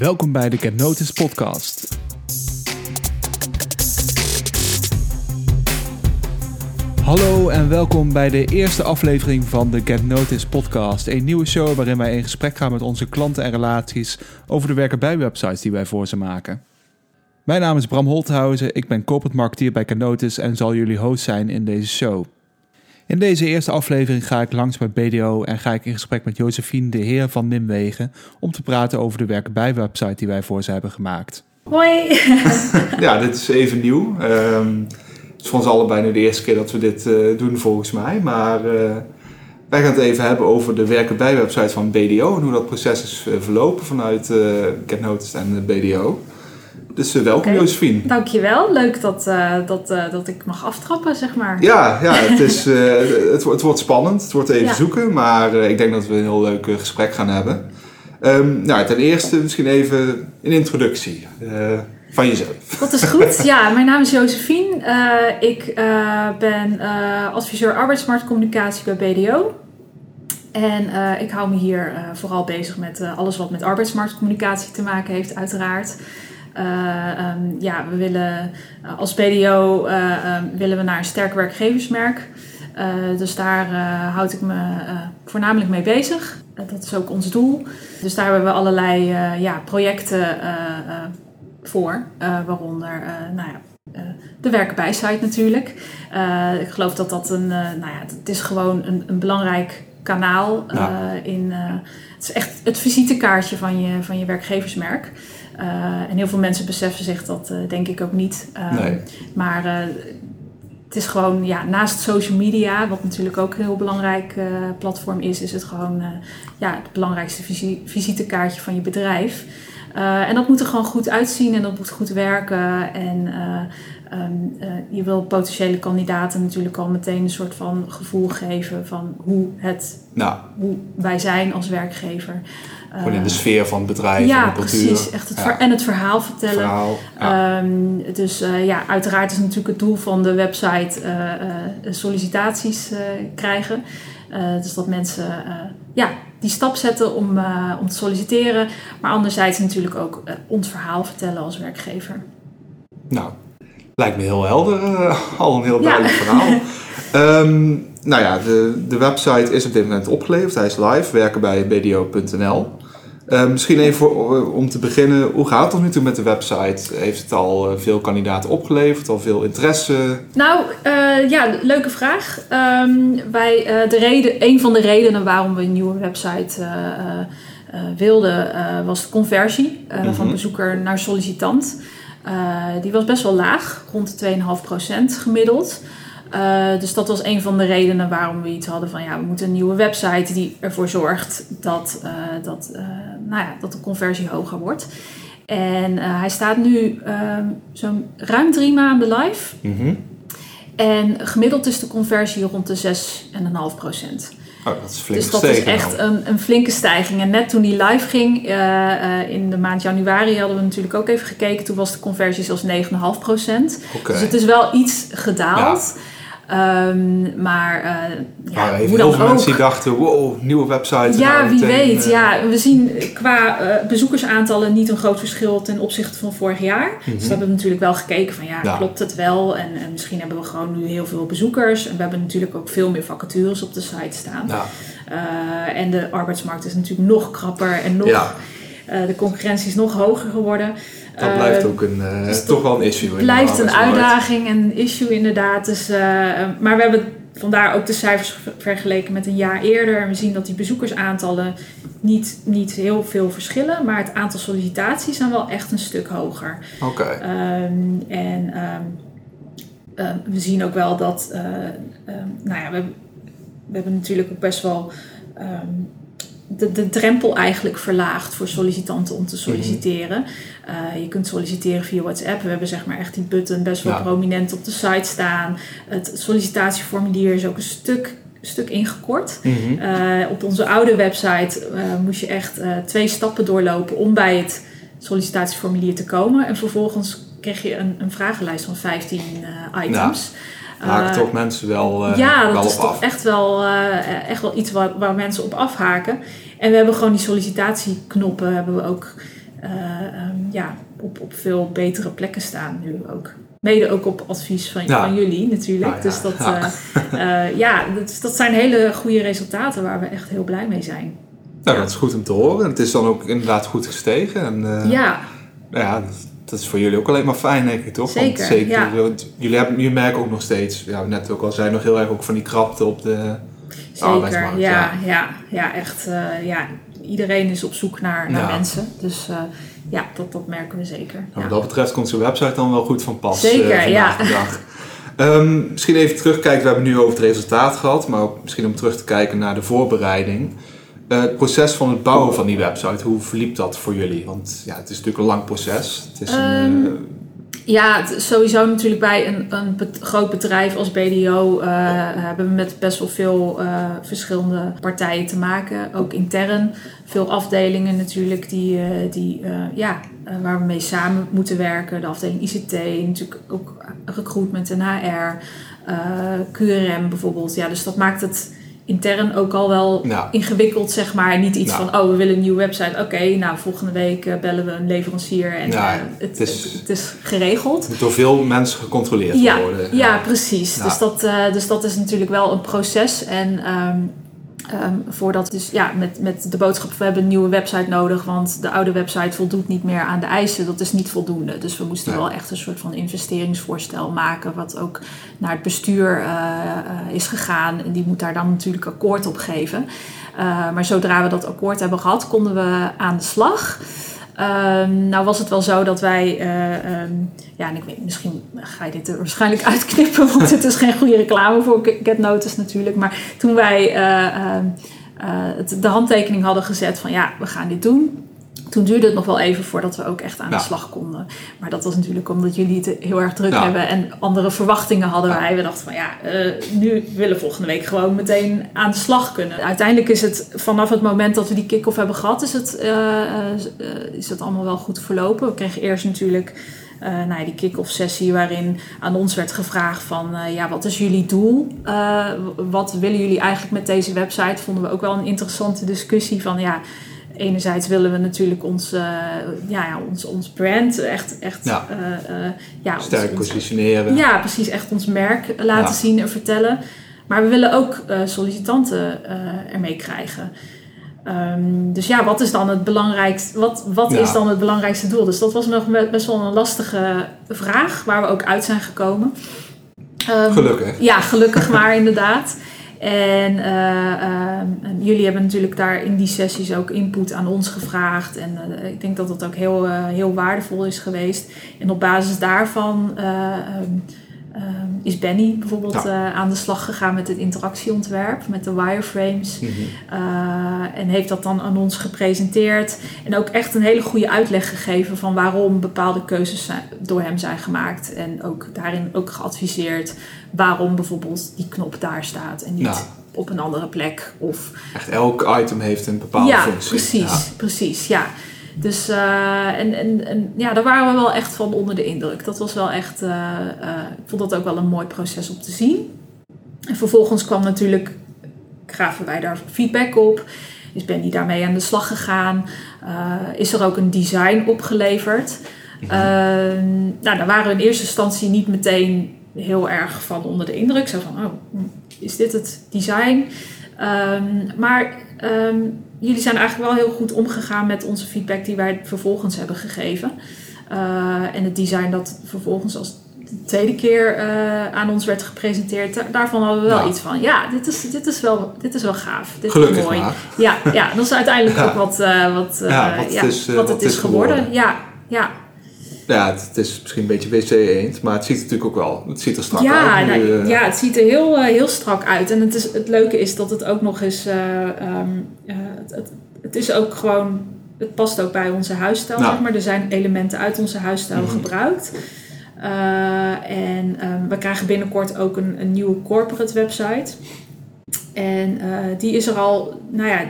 Welkom bij de Get Notice podcast. Hallo en welkom bij de eerste aflevering van de Get Notice podcast. Een nieuwe show waarin wij in gesprek gaan met onze klanten en relaties over de werken bij websites die wij voor ze maken. Mijn naam is Bram Holthausen, ik ben corporate marketeer bij Notice en zal jullie host zijn in deze show. In deze eerste aflevering ga ik langs bij BDO en ga ik in gesprek met Josephine de Heer van Nimwegen om te praten over de werken bij website die wij voor ze hebben gemaakt. Hoi! ja, dit is even nieuw. Ehm, het is voor ons allebei nu de eerste keer dat we dit eh, doen volgens mij. Maar uh, wij gaan het even hebben over de werken bij website van BDO en hoe dat proces is uh, verlopen vanuit Get Noticed en BDO. Dus uh, welkom okay. Josephine. Dankjewel. Leuk dat, uh, dat, uh, dat ik mag aftrappen, zeg maar. Ja, ja het, is, het, het, wordt spannend. Het wordt even ja. zoeken. Maar ik denk dat we een heel leuk gesprek gaan hebben. Um, nou, ten eerste misschien even een introductie van jezelf. Dat is goed. Ja, mijn naam is Josephine. ik ben adviseur arbeidsmarktcommunicatie bij BDO. En uh, ik hou me hier uh, vooral bezig met uh, alles wat met arbeidsmarktcommunicatie te maken heeft, uiteraard. Uh, um, ja, we willen als BDO um, willen we naar een sterk werkgeversmerk. dus daar houd ik me voornamelijk mee bezig. dat is ook ons doel. Dus daar hebben we allerlei ja, projecten voor, waaronder nou ja, uh, de werken bij site natuurlijk. Uh, ik geloof dat dat een, uh, nou ja, het is gewoon een, een belangrijk kanaal. Ja. in, het is echt het visitekaartje van je, van je werkgeversmerk. En heel veel mensen beseffen zich dat denk ik ook niet. Nee. Maar het is gewoon, ja, naast social media, wat natuurlijk ook een heel belangrijk platform is, is het gewoon ja, het belangrijkste visitekaartje van je bedrijf. Uh, en dat moet er gewoon goed uitzien en dat moet goed werken. En uh, um, uh, je wil potentiële kandidaten natuurlijk al meteen een soort van gevoel geven van hoe, het, nou. hoe wij zijn als werkgever. Gewoon in de sfeer van het bedrijf ja, en de cultuur. precies. Echt het ja. En het verhaal vertellen. Verhaal, ja. Um, dus ja, uiteraard is natuurlijk het doel van de website sollicitaties krijgen. dus dat mensen ja, die stap zetten om, uh, om te solliciteren. Maar anderzijds natuurlijk ook uh, ons verhaal vertellen als werkgever. Nou, lijkt me heel helder. Uh, al een heel duidelijk ja. verhaal. um, nou ja, de, de website is op dit moment opgeleverd. Hij is live. Werken bij bdo.nl. Uh, misschien even voor, om te beginnen, hoe gaat het tot nu toe met de website? Heeft het al veel kandidaten opgeleverd, al veel interesse? Nou, uh, ja, leuke vraag. Um, wij, uh, de reden, een van de redenen waarom we een nieuwe website wilden, was de conversie Mhm. van bezoeker naar sollicitant. die was best wel laag, rond de 2,5% gemiddeld. Uh, dus dat was een van de redenen waarom we iets hadden van ja, we moeten een nieuwe website die ervoor zorgt dat, uh, dat, uh, nou ja, dat de conversie hoger wordt. En hij staat nu zo'n ruim drie maanden live. Mm -hmm. En gemiddeld is de conversie rond de 6,5 procent. Oh, dat is flink dus dat is echt een, een, flinke stijging. En net toen die live ging, in de maand januari hadden we natuurlijk ook even gekeken. Toen was de conversie zelfs 9,5 procent. Okay. Dus het is wel iets gedaald. Ja. Um, maar uh, ja, even heel veel mensen die dachten, wow, nieuwe website. Ja, wie weet. Uh, ja, we zien qua uh, bezoekersaantallen niet een groot verschil ten opzichte van vorig jaar. Mm -hmm. Dus we hebben natuurlijk wel gekeken van ja, ja. klopt het wel? En, en, misschien hebben we gewoon nu heel veel bezoekers. En we hebben natuurlijk ook veel meer vacatures op de site staan. Ja. en de arbeidsmarkt is natuurlijk nog krapper en nog... Ja. de concurrentie is nog hoger geworden. Dat blijft ook een, uh, dus toch wel een issue. Het blijft een uitdaging en een issue inderdaad. Dus, uh, maar we hebben vandaar ook de cijfers vergeleken met een jaar eerder. En we zien dat die bezoekersaantallen niet, niet heel veel verschillen. Maar het aantal sollicitaties zijn wel echt een stuk hoger. Oké. Okay. Um, en um, uh, we zien ook wel dat... nou ja, we, we hebben natuurlijk ook best wel... De, de drempel eigenlijk verlaagd voor sollicitanten om te solliciteren. Mm-hmm. Uh, je kunt solliciteren via WhatsApp. We hebben zeg maar echt die button best wel ja. prominent op de site staan. Het sollicitatieformulier is ook een stuk, stuk ingekort. Mm-hmm. Uh, op onze oude website uh, moest je echt twee stappen doorlopen om bij het sollicitatieformulier te komen. En vervolgens kreeg je een, een vragenlijst van 15 items. Ja. Haken toch mensen wel, uh, ja, dat wel is op toch af. echt wel, uh, echt wel iets waar, waar mensen op afhaken. En we hebben gewoon die sollicitatieknoppen hebben we ook ehm, ja, op, op veel betere plekken staan nu ook. Mede ook op advies van, Ja. van jullie natuurlijk. Ja, Dus dat, ja. eh, eh, ja, dat, dat zijn hele goede resultaten waar we echt heel blij mee zijn. Nou, dat is goed om te horen. Het is dan ook inderdaad goed gestegen. En, eh, ja, nou ja, dat, dat is voor jullie ook alleen maar fijn, denk ik, toch? Zeker, zeker ja. jullie, hebben, jullie merken ook nog steeds, ja, net ook al zei, nog heel erg ook van die krapte op de zeker. arbeidsmarkt. Ja, ja. Ja, echt. eh, ja, iedereen is op zoek naar, naar Ja. mensen. Dus eh, ja, dat, dat merken we zeker. Nou, Ja. Wat dat betreft komt zo'n website dan wel goed van pas. Zeker, eh, vandaag ja. Ehm, misschien even terugkijken, we hebben nu over het resultaat gehad, maar ook misschien om terug te kijken naar de voorbereiding. Eh, het proces van het bouwen van die website, hoe verliep dat voor jullie? Want ja, het is natuurlijk een lang proces. Het is een, Ehm, eh, Ja, sowieso natuurlijk bij een, een bet- groot bedrijf als BDO eh, hebben we met best wel veel verschillende partijen te maken. Ook intern. Veel afdelingen natuurlijk die, die, ja, waar we mee samen moeten werken. De afdeling ICT, natuurlijk ook recruitment en HR, QRM bijvoorbeeld. Ja, dus dat maakt het intern ook al wel Ja. ingewikkeld, zeg maar. Niet iets Ja. van, oh, we willen een nieuwe website. Oké, nou, volgende week eh, bellen we een leverancier en Ja, eh, het, het is- het, is geregeld. het moet door veel mensen gecontroleerd Ja, worden. ja, precies. Dus, dat, eh, dus dat is natuurlijk wel een proces. En ehm, ehm, voordat, dus ja, met, met de boodschap, we hebben een nieuwe website nodig, want de oude website voldoet niet meer aan de eisen. Dat is niet voldoende. Dus we moesten wel echt een soort van investeringsvoorstel maken, wat ook naar het bestuur eh, eh, is gegaan. En die moet daar dan natuurlijk akkoord op geven. Eh, maar zodra we dat akkoord hebben gehad, konden we aan de slag. Ehm, nou was het wel zo dat wij, eh, ehm, ja, en ik weet, misschien ga je dit er waarschijnlijk uitknippen, want het is geen goede reclame voor Get Notice natuurlijk. Maar toen wij eh, ehm, eh, de handtekening hadden gezet van ja, we gaan dit doen. Toen duurde het nog wel even voordat we ook echt aan Ja. de slag konden. Maar dat was natuurlijk omdat jullie het heel erg druk Ja. hebben en andere verwachtingen hadden Ja. wij. We dachten van ja, eh, nu willen we volgende week gewoon meteen aan de slag kunnen. Uiteindelijk is het vanaf het moment dat we die kick-off hebben gehad, is het, eh, eh, is het allemaal wel goed verlopen. We kregen eerst natuurlijk eh, nou ja, die kick-off sessie waarin aan ons werd gevraagd van ja, wat is jullie doel? Wat willen jullie eigenlijk met deze website? Vonden we ook wel een interessante discussie van ja, enerzijds willen we natuurlijk ons, eh, ja, ja, ons, ons brand echt, echt Ja. eh, eh, ja, Sterk ons- positioneren. ja, precies. Echt ons merk laten zien en vertellen. Maar we willen ook sollicitanten ermee krijgen. Ehm, dus ja, wat is dan het belangrijkste? Wat, wat Ja. is dan het belangrijkste doel? Dus dat was nog best wel een lastige vraag, waar we ook uit zijn gekomen. Ehm, Gelukkig. Ja, gelukkig maar inderdaad. En, eh, ehm, en jullie hebben natuurlijk daar in die sessies ook input aan ons gevraagd. En eh, ik denk dat dat ook heel, eh, heel waardevol is geweest. En op basis daarvan eh, ehm, ehm, is Benny bijvoorbeeld Ja. aan de slag gegaan met het interactieontwerp, met de wireframes. Mhm. En heeft dat dan aan ons gepresenteerd. En ook echt een hele goede uitleg gegeven van waarom bepaalde keuzes zijn- door hem zijn gemaakt. En ook daarin ook geadviseerd waarom bijvoorbeeld die knop daar staat en niet Ja. Op een andere plek. Of Echt elk item heeft een bepaalde ja, functie. precies, Ja. precies, ja. Dus eh, en, en, en ja, daar waren we wel echt van onder de indruk. Dat was wel echt, eh, eh, ik vond dat ook wel een mooi proces om te zien. En vervolgens kwam natuurlijk, gaven wij daar feedback op. Is Benny daarmee aan de slag gegaan? Is er ook een design opgeleverd? Mhm. Ehm, nou, daar waren we in eerste instantie niet meteen heel erg van onder de indruk. Zo van, oh, is dit het design? Ehm, maar ehm, jullie zijn eigenlijk wel heel goed omgegaan met onze feedback die wij vervolgens hebben gegeven. Eh, en het design dat vervolgens als de tweede keer eh, aan ons werd gepresenteerd, da- daarvan hadden we wel Ja. iets van, ja, dit is, dit is, wel, dit is wel gaaf. Dit Gelukkig is mooi. maar. Ja, ja, dat is uiteindelijk Ja. ook wat, eh, wat, Ja, wat het wat is geworden. geworden. Ja, ja. Ja, het, is misschien een beetje wc-eend, maar het ziet er natuurlijk ook wel. Het ziet er strak Ja, uit. nu, nou, eh, ja, het ziet er heel, eh, heel strak uit. En het, is, het leuke is dat het ook nog eens. eh, ehm, eh, het, het, het is ook gewoon. Het past ook bij onze huisstijl, Ja. zeg maar. Er zijn elementen uit onze huisstijl Mhm. gebruikt. En ehm, we krijgen binnenkort ook een, een nieuwe corporate website. En die is er al, nou ja,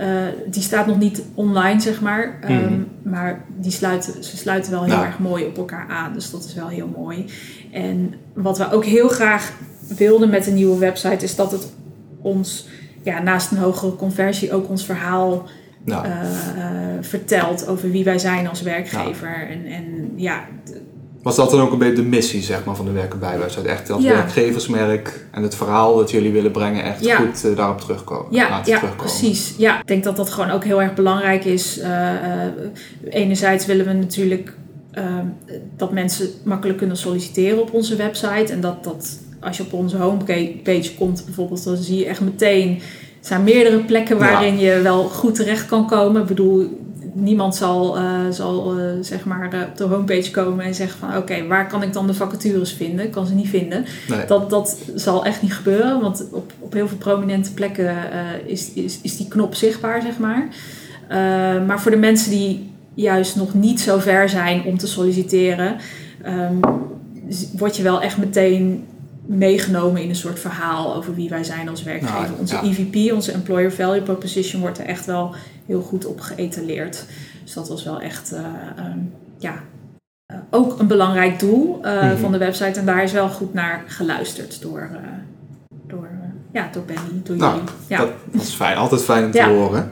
eh, die staat nog niet online, zeg maar. Ehm, Mhm. Maar die sluiten, ze sluiten wel heel erg mooi op elkaar aan. Dus dat is wel heel mooi. En wat we ook heel graag wilden met de nieuwe website is dat het ons, ja, naast een hogere conversie, ook ons verhaal nou, eh, eh, vertelt over wie wij zijn als werkgever. En, en ja, Was dat dan ook een beetje de missie zeg maar, van de Werken bij website? Echt als Ja. werkgeversmerk en het verhaal dat jullie willen brengen, echt Ja. goed eh, daarop terugkomen. Ja, ja terugkomen. precies. Ja, ik denk dat dat gewoon ook heel erg belangrijk is. Eh, eh, enerzijds willen we natuurlijk dat mensen makkelijk kunnen solliciteren op onze website. En dat, dat als je op onze homepage komt bijvoorbeeld, dan zie je echt meteen... Er zijn meerdere plekken waarin je wel goed terecht kan komen. Ik bedoel, niemand zal, eh, zal eh, zeg maar eh, op de homepage komen en zeggen van... Oké, waar kan ik dan de vacatures vinden? Ik kan ze niet vinden. Nee. Dat, dat zal echt niet gebeuren, want op, op heel veel prominente plekken is, is, is die knop zichtbaar, zeg maar. Maar voor de mensen die juist nog niet zo ver zijn om te solliciteren, z- word je wel echt meteen meegenomen in een soort verhaal over wie wij zijn als werkgever. Nou, onze ja. EVP, onze Employer Value Proposition, wordt er echt wel heel goed op geëtaleerd. Dus dat was wel echt eh, ehm, ja, eh, ook een belangrijk doel eh, Mhm. van de website. En daar is wel goed naar geluisterd door, door, ja, door Benny, door Nou, jullie. Ja. Dat, dat is fijn, altijd fijn om te Ja. horen.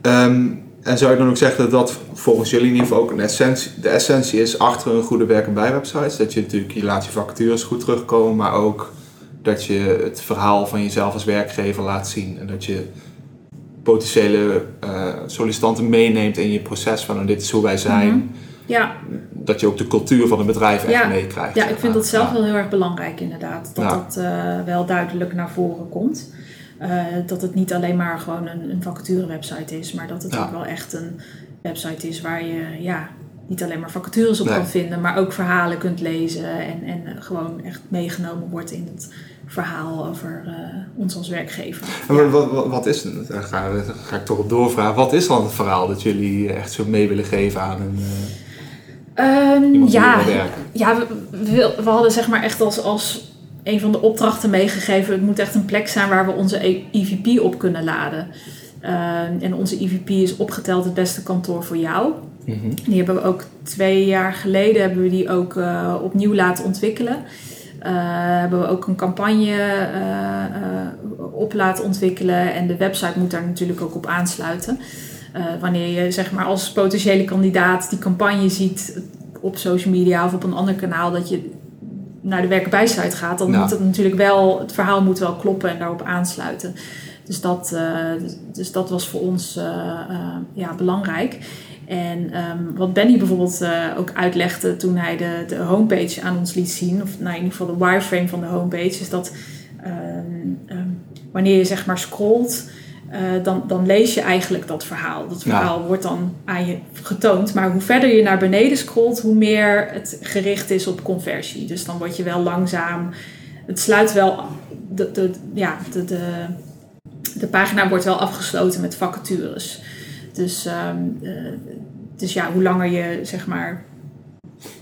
Ehm, en zou je dan ook zeggen dat dat volgens jullie in ieder geval ook een essentie, de essentie is achter een goede werken bij website? Dat je natuurlijk, je laat je vacatures goed terugkomen, maar ook dat je het verhaal van jezelf als werkgever laat zien. En dat je potentiële eh, sollicitanten meeneemt in je proces van oh, dit is hoe wij zijn. Mhm. ja, Dat je ook de cultuur van het bedrijf echt Ja. meekrijgt. ja, ik vind dat zelf Ja. wel heel erg belangrijk inderdaad. Dat Ja. dat eh, wel duidelijk naar voren komt. Eh, dat het niet alleen maar gewoon een, een vacaturewebsite is, maar dat het Ja. ook wel echt een website is waar je ja, niet alleen maar vacatures op Nee. kan vinden, maar ook verhalen kunt lezen en, en gewoon echt meegenomen wordt in het verhaal over eh, ons als werkgever. Ja. wat, wat, wat is het? Daar ga, daar ga ik toch op doorvragen. Wat is dan het verhaal dat jullie echt zo mee willen geven aan een, die ja, ja we, we, we hadden zeg maar echt als, als een van de opdrachten meegegeven. Het moet echt een plek zijn waar we onze E- EVP op kunnen laden. Ehm, en onze EVP is opgeteld het beste kantoor voor jou. Mhm. Die hebben we ook twee jaar geleden hebben we die ook eh, opnieuw laten ontwikkelen. Eh, hebben we ook een campagne eh, eh, op laten ontwikkelen. En de website moet daar natuurlijk ook op aansluiten. Eh, wanneer je zeg maar als potentiële kandidaat die campagne ziet op social media of op een ander kanaal dat je naar de werkenbijsite gaat, dan moet het natuurlijk wel, het verhaal moet wel kloppen en daarop aansluiten. Dus dat, eh, dus- dus dat was voor ons eh, eh, ja, belangrijk. En ehm, wat Benny bijvoorbeeld ook uitlegde toen hij de, de homepage aan ons liet zien, of nou, in ieder geval de wireframe van de homepage, is dat ehm, ehm, wanneer je zeg maar scrolt, eh, dan, dan lees je eigenlijk dat verhaal. Dat Ja. verhaal wordt dan aan je getoond. Maar hoe verder je naar beneden scrolt, hoe meer het gericht is op conversie. Dus dan word je wel langzaam. Het sluit wel. De, de, ja, de, de, de pagina wordt wel afgesloten met vacatures. Dus, ehm, eh, dus ja, hoe langer je zeg maar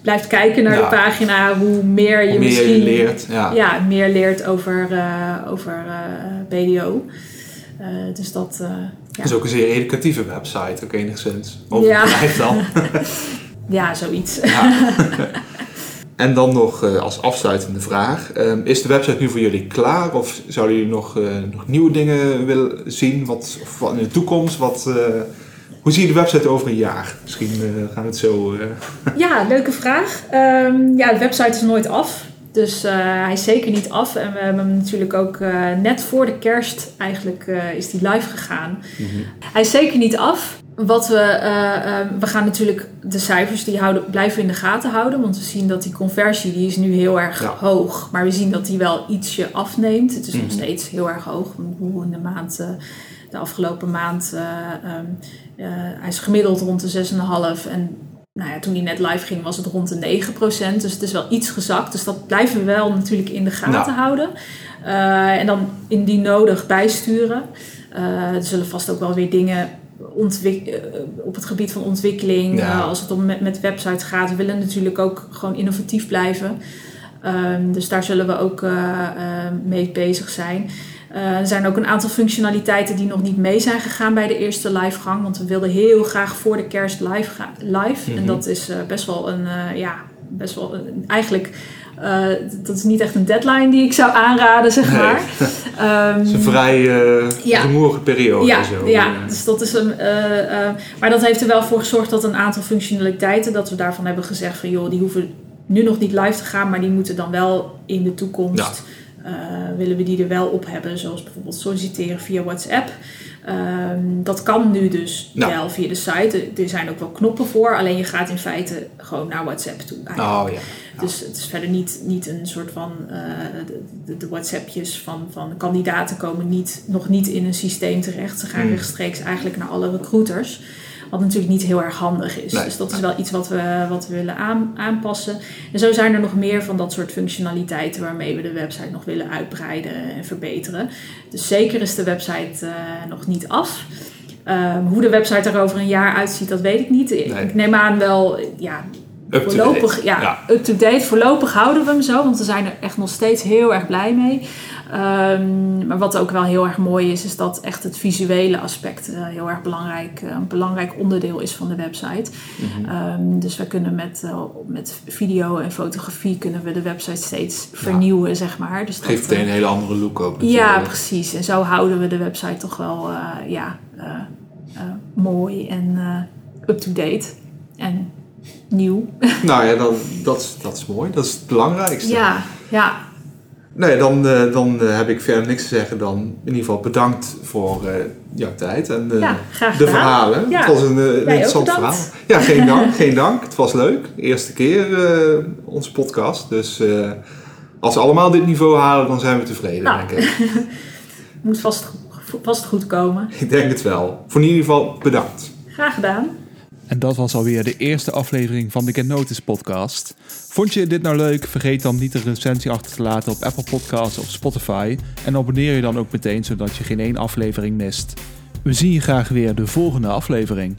blijft kijken naar Ja. de pagina, hoe meer je Hoe meer misschien je leert. Ja. ja, meer leert over, eh, over BDO. Eh, dus dat, eh, Het is ook een zeer educatieve website, ook enigszins. Of Ja. dan. ja, zoiets. Ja. en dan nog eh, als afsluitende vraag. Ehm, is de website nu voor jullie klaar? Of zouden jullie nog, nog nieuwe dingen willen zien? Wat, of wat in de toekomst? Wat, hoe zie je de website over een jaar? Misschien gaan we het zo... Ja, leuke vraag. Ehm, ja, de website is nooit af. Dus eh, hij is zeker niet af. En we hebben hem natuurlijk ook eh, net voor de kerst eigenlijk eh, is die live gegaan. Hij is zeker niet af. Wat we, we gaan natuurlijk de cijfers die houden, blijven in de gaten houden. Want we zien dat die conversie die is nu heel erg Ja. hoog. Maar we zien dat die wel ietsje afneemt. Het is nog Mhm. steeds heel erg hoog. Hoe in de maand, de afgelopen maand, eh, ehm, eh, hij is gemiddeld rond de 6,5. En nou ja, toen die net live ging was het rond de 9%. Dus het is wel iets gezakt. Dus dat blijven we wel natuurlijk in de gaten Ja. houden. Eh, en dan indien nodig bijsturen. Eh, er zullen vast ook wel weer dingen ontwik- eh, op het gebied van ontwikkeling. Ja. als het om met, met websites gaat. We willen natuurlijk ook gewoon innovatief blijven. Ehm, dus daar zullen we ook mee bezig zijn. Eh, er zijn ook een aantal functionaliteiten die nog niet mee zijn gegaan bij de eerste livegang. Want we wilden heel graag voor de kerst live gaan. Live. Mhm. En dat is eh, best wel een, eh, ja, best wel een- eigenlijk dat is niet echt een deadline die ik zou aanraden, zeg Nee. maar. Ehm, Het is een vrij uh, Ja. rumoerige periode. ja, zo. ja, dus dat is een. maar dat heeft er wel voor gezorgd dat een aantal functionaliteiten, dat we daarvan hebben gezegd van joh, die hoeven nu nog niet live te gaan, maar die moeten dan wel in de toekomst. Willen we die er wel op hebben, zoals bijvoorbeeld solliciteren via WhatsApp. Ehm, dat kan nu dus wel via de site. Er- zijn ook wel knoppen voor, alleen je gaat in feite gewoon naar WhatsApp toe. eigenlijk. Oh ja. Ja. Dus het is verder niet, niet een soort van. eh, de, de, de WhatsAppjes van, van kandidaten komen niet, nog niet in een systeem terecht. Ze gaan Hmm. rechtstreeks eigenlijk naar alle recruiters. Wat natuurlijk niet heel erg handig is. Nee, dus dat is wel iets wat we, wat we willen aan, aanpassen. En zo zijn er nog meer van dat soort functionaliteiten waarmee we de website nog willen uitbreiden en verbeteren. Dus zeker is de website eh, nog niet af. Ehm, hoe de website er over een jaar uitziet, dat weet ik niet. Nee. Ik neem aan wel, ja, Up to voorlopig, ja, Ja. up-to-date. Voorlopig houden we hem zo, want we zijn er echt nog steeds heel erg blij mee. Ehm, maar wat ook wel heel erg mooi is, is dat echt het visuele aspect eh, heel erg belangrijk, eh, een belangrijk onderdeel is van de website. Mhm. Ehm, dus we kunnen met, eh, met video en fotografie kunnen we de website steeds vernieuwen, zeg maar. Dus Geeft meteen een hele andere look ook. ja, natuurlijk. precies. En zo houden we de website toch wel ja, mooi en up-to-date en nieuw. Nou ja, dan, dat, is- dat is mooi. Dat is het belangrijkste. Ja, ja, Nee, dan, eh, dan eh, heb ik verder niks te zeggen dan in ieder geval bedankt voor eh, jouw tijd en ja, graag de verhalen. Ja. Het was een, interessant verhaal. Ja, geen dank, geen dank. Het was leuk. Eerste keer onze podcast. Dus als we allemaal dit niveau halen, dan zijn we tevreden, Nou. denk ik. Moet vast, vast goed komen. Ik denk het wel. Voor in ieder geval bedankt. Graag gedaan. En dat was alweer de eerste aflevering van de Get Notice podcast. Vond je dit nou leuk? Vergeet dan niet een recensie achter te laten op Apple Podcasts of Spotify. En abonneer je dan ook meteen, zodat je geen één aflevering mist. We zien je graag weer de volgende aflevering.